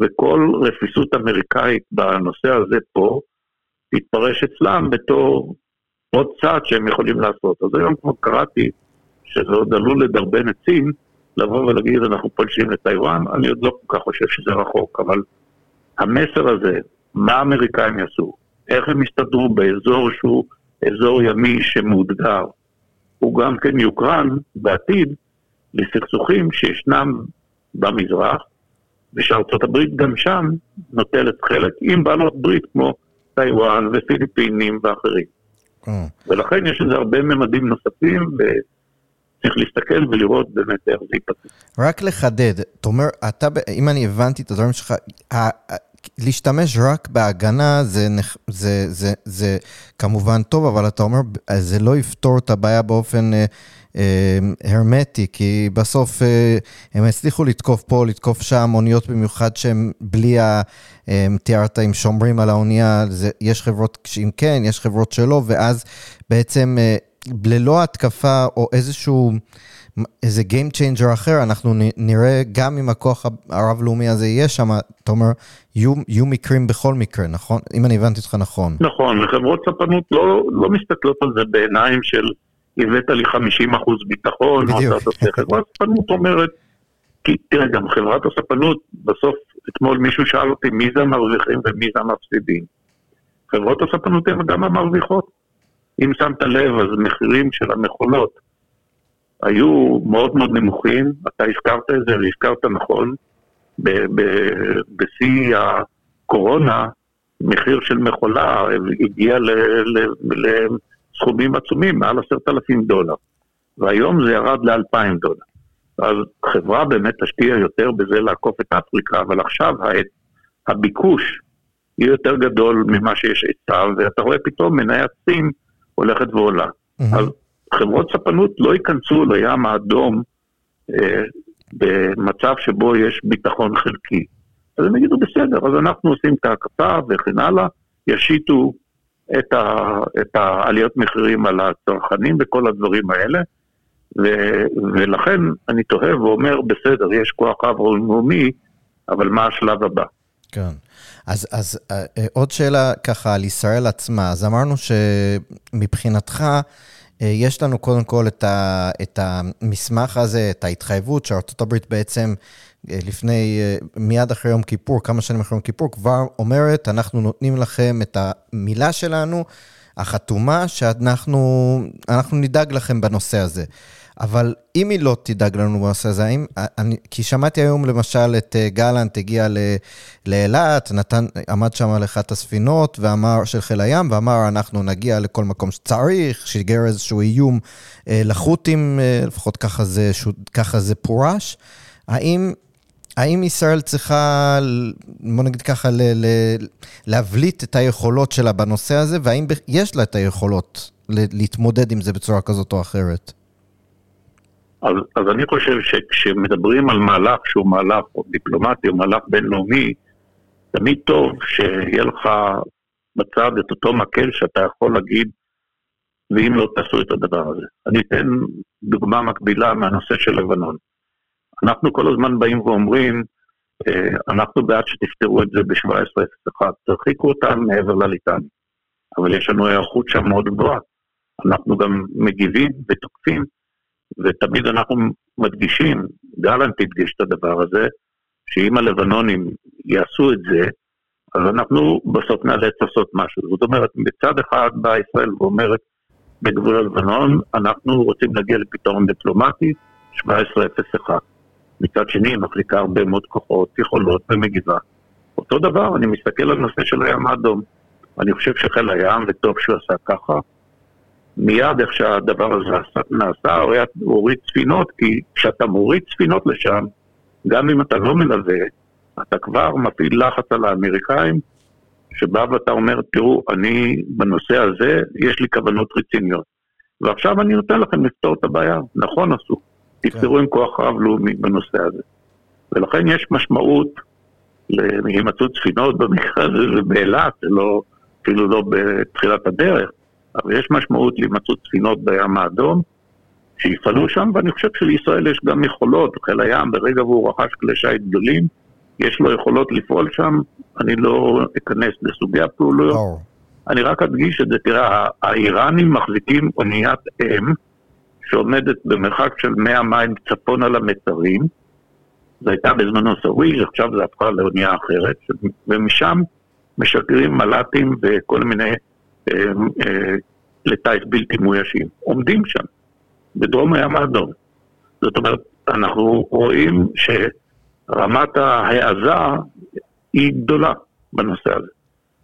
וכל רפיסות אמריקאית בנושא הזה פה, תתפרש אצלם בתור עוד צעד שהם יכולים לעשות. אז היום כמו קראתי, שזה עוד עלול לדרבן את סין, לבוא ולהגיד אנחנו פולשים לטיוואן, אני עוד לא כל כך חושב שזה רחוק, אבל המסר הזה, מה האמריקאים יעשו, איך הם יסתדרו באזור שהוא אזור ימי שמאותגר, הוא גם כן יוקרן בעתיד לסכסוכים שישנם במזרח, ושארצות הברית גם שם נוטלת חלק עם בעלות ברית כמו טיוואן ופיליפינים ואחרים. אה. ולכן יש לזה הרבה ממדים נוספים, וצריך להסתכל ולראות באמת איך זה ייפתח. רק לחדד, אתה אומר, אתה, אם אני הבנתי את הדברים שלך, להשתמש רק בהגנה זה, זה, זה, זה כמובן טוב, אבל אתה אומר, זה לא יפתור את הבעיה באופן אה, אה, הרמטי, כי בסוף אה, הם הצליחו לתקוף פה, לתקוף שם, אוניות במיוחד שהן בלי ה... אה, תיארת אם שומרים על האונייה, זה, יש חברות שאם כן, יש חברות שלא, ואז בעצם אה, ללא התקפה או איזשהו... איזה Game Changer אחר, אנחנו נראה גם אם הכוח הרב-לאומי הזה יהיה שם, אתה אומר, יהיו, יהיו מקרים בכל מקרה, נכון? אם אני הבנתי אותך נכון. נכון, וחברות ספנות לא, לא מסתכלות על זה בעיניים של הבאת לי 50 אחוז ביטחון, בדיוק. [LAUGHS] חברת ספנות אומרת, כי תראה, גם חברת הספנות, בסוף, אתמול מישהו שאל אותי מי זה המרוויחים ומי זה המפסידים. חברות הספנות הן גם המרוויחות. אם שמת לב, אז מחירים של המכולות היו מאוד מאוד נמוכים, אתה הזכרת את זה והזכרת נכון, בשיא הקורונה, מחיר של מכולה הגיע לסכומים עצומים, מעל עשרת אלפים דולר, והיום זה ירד לאלפיים דולר. אז חברה באמת תשקיע יותר בזה לעקוף את אפריקה, אבל עכשיו הביקוש יהיה יותר גדול ממה שיש היצע, ואתה רואה פתאום מניית סין הולכת ועולה. Mm-hmm. אז חברות ספנות לא ייכנסו לים האדום אה, במצב שבו יש ביטחון חלקי. אז הם יגידו, בסדר, אז אנחנו עושים את ההקפה וכן הלאה, ישיתו את, ה, את העליות מחירים על הצרכנים וכל הדברים האלה, ו, ולכן אני תוהה ואומר, בסדר, יש כוח רב-לאומי, אבל מה השלב הבא? כן. אז, אז אה, אה, עוד שאלה ככה על ישראל עצמה. אז אמרנו שמבחינתך, יש לנו קודם כל את, ה, את המסמך הזה, את ההתחייבות שארצות הברית בעצם אה, לפני, אה, מיד אחרי יום כיפור, כמה שנים אחרי יום כיפור, כבר אומרת, אנחנו נותנים לכם את המילה שלנו, החתומה, שאנחנו נדאג לכם בנושא הזה. אבל אם היא לא תדאג לנו בנושא הזה, האם, אני, כי שמעתי היום למשל את אה, גלנט הגיע לאילת, נתן, עמד שם על אחת הספינות ואמר, של חיל הים, ואמר, אנחנו נגיע לכל מקום שצריך, שיגר איזשהו איום אה, לחות'ים, אה, לפחות ככה זה, ככה זה פורש. האם האם ישראל צריכה, בוא נגיד ככה, ל, ל, להבליט את היכולות שלה בנושא הזה, והאם יש לה את היכולות להתמודד עם זה בצורה כזאת או אחרת? אז, אז אני חושב שכשמדברים על מהלך שהוא מהלך דיפלומטי או מהלך בינלאומי, תמיד טוב שיהיה לך בצד את אותו מקל שאתה יכול להגיד, ואם לא תעשו את הדבר הזה. אני אתן דוגמה מקבילה מהנושא של לבנון. אנחנו כל הזמן באים ואומרים, אה, אנחנו בעד שתפתרו את זה ב-17.01, תרחיקו אותם מעבר לליטני. אבל יש לנו היערכות שם מאוד גבוהה. אנחנו גם מגיבים ותוקפים ותמיד אנחנו מדגישים, גלנט הדגיש את הדבר הזה, שאם הלבנונים יעשו את זה, אז אנחנו בסוף נאלץ לעשות משהו. זאת אומרת, מצד אחד באה ישראל ואומרת, בגבול הלבנון, אנחנו רוצים להגיע לפתרון דיפלומטי, 1701. מצד שני, היא מחזיקה הרבה מאוד כוחות, יכולות ומגיבה. אותו דבר, אני מסתכל על נושא של הים האדום. אני חושב שחיל הים, וטוב שהוא עשה ככה, מיד איך שהדבר הזה נעשה, הוא הוריד ספינות, כי כשאתה מוריד ספינות לשם, גם אם אתה לא מלווה, אתה כבר מפעיל לחץ על האמריקאים, שבא ואתה אומר, תראו, אני בנושא הזה, יש לי כוונות רציניות. ועכשיו אני נותן לכם לפתור את הבעיה. נכון עשו. תפתרו כן. עם כוח רב-לאומי בנושא הזה. ולכן יש משמעות להימצאות ספינות במקרה הזה, זה לא, אפילו לא בתחילת הדרך, אבל יש משמעות להימצאות ספינות בים האדום, שיפעלו שם, ואני חושב שלישראל יש גם יכולות, חיל הים, ברגע והוא רכש כלי שיט גדולים, יש לו יכולות לפעול שם, אני לא אכנס לסוגי הפעולויות. Oh. אני רק אדגיש את זה, תראה, האיראנים מחזיקים אוניית אם שעומדת במרחק של 100 מים צפון על המצרים, זו הייתה בזמנו סוויל, עכשיו זה הפכה לאונייה אחרת, ומשם משגרים מל"טים וכל מיני לטיס בלתי מאוישים. עומדים שם, בדרום הים האדום. זאת אומרת, אנחנו רואים שרמת ההעזה היא גדולה בנושא הזה.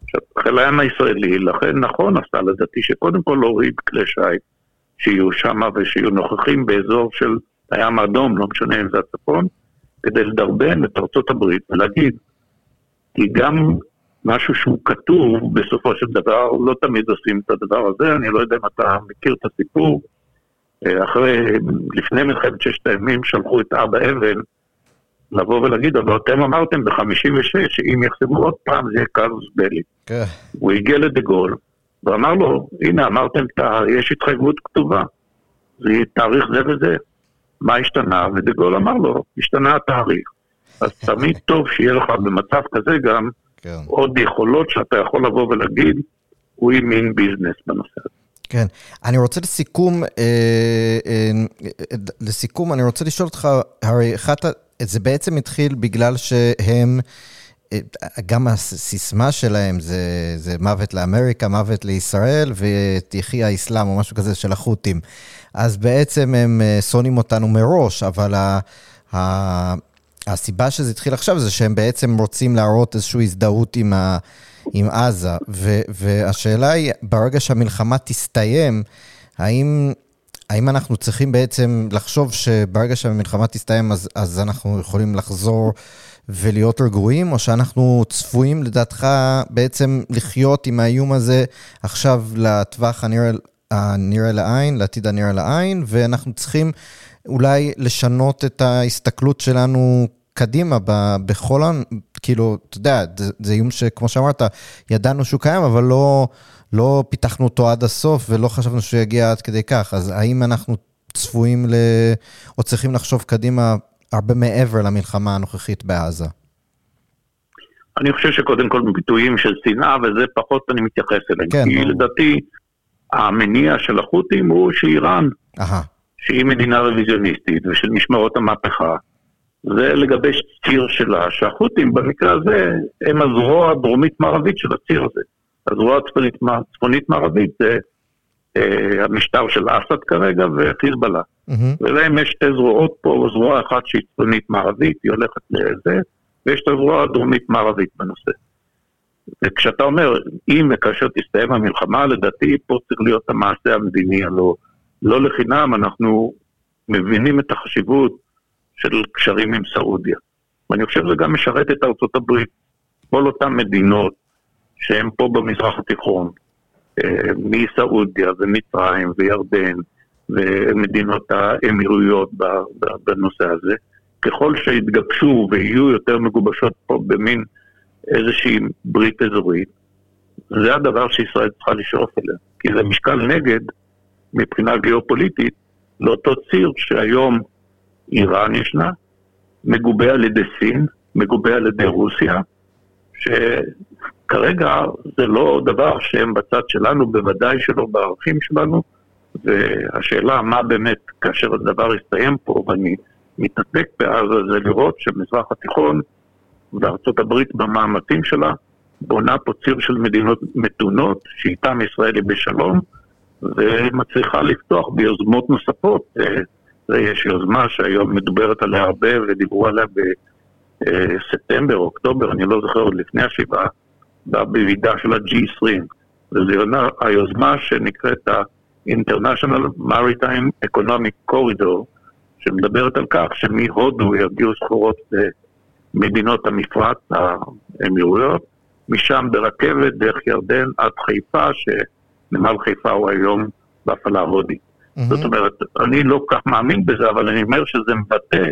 עכשיו, חיל הים הישראלי, לכן נכון עשה לדעתי שקודם כל להוריד כלי שיט שיהיו שם ושיהיו נוכחים באזור של הים האדום, לא משנה אם זה הצפון, כדי לדרבן את ארצות הברית ולהגיד, כי גם משהו שהוא כתוב בסופו של דבר, לא תמיד עושים את הדבר הזה, אני לא יודע אם אתה מכיר את הסיפור, אה, אחרי, לפני מלחמת ששת הימים שלחו את אבא אבן לבוא ולהגיד, אבל אתם אמרתם ב-56 שאם יחסמו עוד פעם זה יהיה קרלוס בלי. כן. הוא הגיע לדה גול ואמר לו, הנה אמרתם, יש התחייבות כתובה, זה יהיה תאריך זה וזה. מה השתנה? ודה גול אמר לו, השתנה התאריך. אז תמיד טוב שיהיה לך במצב כזה גם כן. עוד יכולות שאתה יכול לבוא ולהגיד, הוא מין ביזנס בנושא הזה. כן. אני רוצה לסיכום, אה, אה, לסיכום, אני רוצה לשאול אותך, הרי אחת, זה בעצם התחיל בגלל שהם, אה, גם הסיסמה שלהם זה, זה מוות לאמריקה, מוות לישראל, ותחי האסלאם או משהו כזה של החות'ים. אז בעצם הם אה, שונאים אותנו מראש, אבל ה, ה, הסיבה שזה התחיל עכשיו זה שהם בעצם רוצים להראות איזושהי הזדהות עם, ה, עם עזה. ו, והשאלה היא, ברגע שהמלחמה תסתיים, האם, האם אנחנו צריכים בעצם לחשוב שברגע שהמלחמה תסתיים אז, אז אנחנו יכולים לחזור ולהיות רגועים, או שאנחנו צפויים לדעתך בעצם לחיות עם האיום הזה עכשיו לטווח הנראה הנראה לעין, לעתיד הנראה לעין, ואנחנו צריכים אולי לשנות את ההסתכלות שלנו קדימה בכל, כאילו, אתה יודע, זה, זה איום שכמו שאמרת, ידענו שהוא קיים, אבל לא, לא פיתחנו אותו עד הסוף ולא חשבנו שהוא יגיע עד כדי כך. אז האם אנחנו צפויים ל... או צריכים לחשוב קדימה הרבה מעבר למלחמה הנוכחית בעזה? אני חושב שקודם כל ביטויים של שנאה, וזה פחות אני מתייחס אליהם. כן. כי לדעתי, המניע של החות'ים הוא שאיראן, שהיא מדינה רוויזיוניסטית ושל משמרות המהפכה, זה לגבש ציר שלה, שהחות'ים במקרה הזה הם הזרוע הדרומית-מערבית של הציר הזה. הזרוע הצפונית-מערבית זה אה, המשטר של אסד כרגע וחיזבאללה. Mm-hmm. ולהם יש שתי זרועות פה, זרוע אחת שהיא צפונית-מערבית, היא הולכת לזה, ויש את הזרוע הדרומית-מערבית בנושא. וכשאתה אומר, אם וכאשר תסתיים המלחמה, לדעתי פה צריך להיות המעשה המדיני הלא. לא לחינם אנחנו מבינים את החשיבות של קשרים עם סעודיה. ואני חושב שזה גם משרת את ארצות הברית. כל אותן מדינות שהן פה במזרח התיכון, אה, מסעודיה ומצרים וירדן ומדינות האמירויות בנושא הזה, ככל שיתגבשו ויהיו יותר מגובשות פה במין איזושהי ברית אזורית, זה הדבר שישראל צריכה לשאוף אליה. כי זה משקל נגד, מבחינה גיאופוליטית, לאותו ציר שהיום איראן ישנה, מגובה על ידי סין, מגובה על ידי רוסיה, שכרגע זה לא דבר שהם בצד שלנו, בוודאי שלא בערכים שלנו, והשאלה מה באמת, כאשר הדבר יסתיים פה, ואני מתעסק בעזה, זה לראות שמזרח התיכון וארצות הברית במאמצים שלה בונה פה ציר של מדינות מתונות, שאיתן ישראל היא בשלום, ומצליחה לפתוח ביוזמות נוספות. אה, יש יוזמה שהיום מדוברת עליה הרבה ודיברו עליה בספטמבר, אוקטובר, אני לא זוכר, עוד לפני השבעה, בוועידה של ה-G20. וזו היוזמה שנקראת ה-International Maritime Economic Corridor, שמדברת על כך שמהודו יגיעו סחורות למדינות המפרץ, האמירויות, משם ברכבת דרך ירדן עד חיפה, שנמל חיפה הוא היום בהפעלה הודית. Mm-hmm. זאת אומרת, אני לא כך מאמין בזה, אבל אני אומר שזה מבטא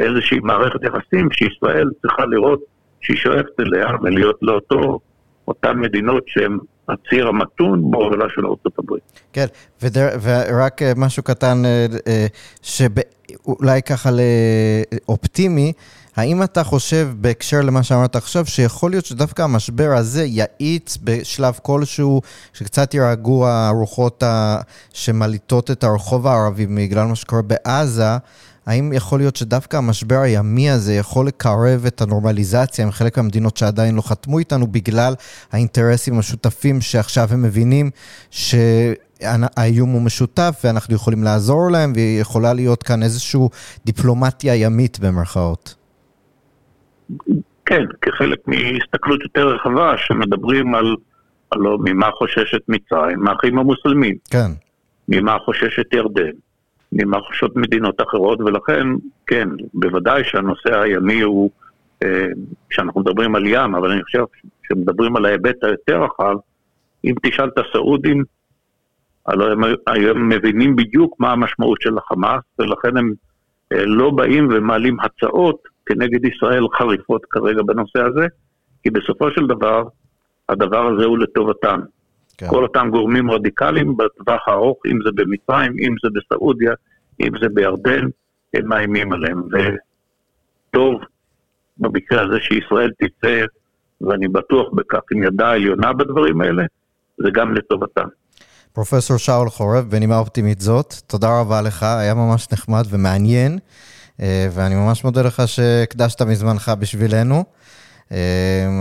איזושהי מערכת יחסים שישראל צריכה לראות שהיא שואפת אליה ולהיות לאותו, אותן מדינות שהן הציר המתון בהובלה של ארצות הברית. כן, ודר, ורק אה, משהו קטן, אה, אה, שאולי ככה לאופטימי, האם אתה חושב, בהקשר למה שאמרת עכשיו, שיכול להיות שדווקא המשבר הזה יאיץ בשלב כלשהו, שקצת יירגעו הרוחות שמליטות את הרחוב הערבי בגלל מה שקורה בעזה, האם יכול להיות שדווקא המשבר הימי הזה יכול לקרב את הנורמליזציה עם חלק מהמדינות שעדיין לא חתמו איתנו בגלל האינטרסים המשותפים שעכשיו הם מבינים שהאיום הוא משותף ואנחנו יכולים לעזור להם ויכולה להיות כאן איזושהי דיפלומטיה ימית במרכאות. כן, כחלק מהסתכלות יותר רחבה שמדברים על, על ממה חוששת מצרים, מהאחים המוסלמים. כן. ממה חוששת ירדן. ממה חוששות מדינות אחרות, ולכן, כן, בוודאי שהנושא הימי הוא, אה, כשאנחנו מדברים על ים, אבל אני חושב שמדברים על ההיבט היותר רחב, אם תשאל את הסעודים, הלוא הם היום מבינים בדיוק מה המשמעות של החמאס, ולכן הם אה, לא באים ומעלים הצעות כנגד ישראל חריפות כרגע בנושא הזה, כי בסופו של דבר, הדבר הזה הוא לטובתם. כן. כל אותם גורמים רדיקליים בטווח הארוך, אם זה במצרים, אם זה בסעודיה, אם זה בירדן, הם מאיימים עליהם. וטוב במקרה הזה שישראל תצא, ואני בטוח בכך, עם ידה עליונה בדברים האלה, זה גם לטובתם. פרופסור שאול חורב, בנימה אופטימית זאת, תודה רבה לך, היה ממש נחמד ומעניין, ואני ממש מודה לך שהקדשת מזמנך בשבילנו. אמ,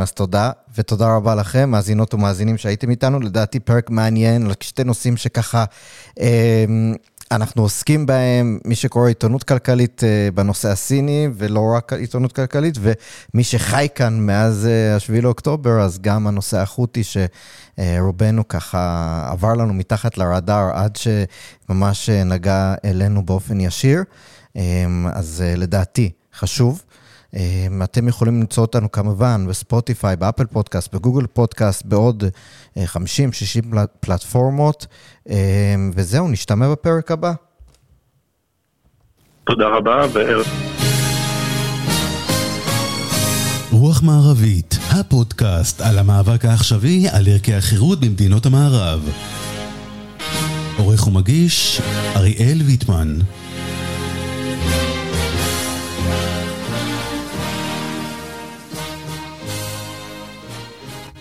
אז תודה, ותודה רבה לכם, מאזינות ומאזינים שהייתם איתנו. לדעתי פרק מעניין על שתי נושאים שככה אמ, אנחנו עוסקים בהם, מי שקורא עיתונות כלכלית אה, בנושא הסיני, ולא רק עיתונות כלכלית, ומי שחי כאן מאז 7 אה, לאוקטובר, אז גם הנושא החותי שרובנו ככה עבר לנו מתחת לרדאר עד שממש נגע אלינו באופן ישיר. אמ, אז אה, לדעתי חשוב. אמ, אתם יכולים למצוא אותנו כמובן בספוטיפיי, באפל פודקאסט, בגוגל פודקאסט, בעוד 50-60 אה, פלטפורמות. אמ, וזהו, נשתמע בפרק הבא. תודה רבה וערב. רוח מערבית, הפודקאסט על המאבק העכשווי על ערכי החירות במדינות המערב. עורך ומגיש, אריאל ויטמן.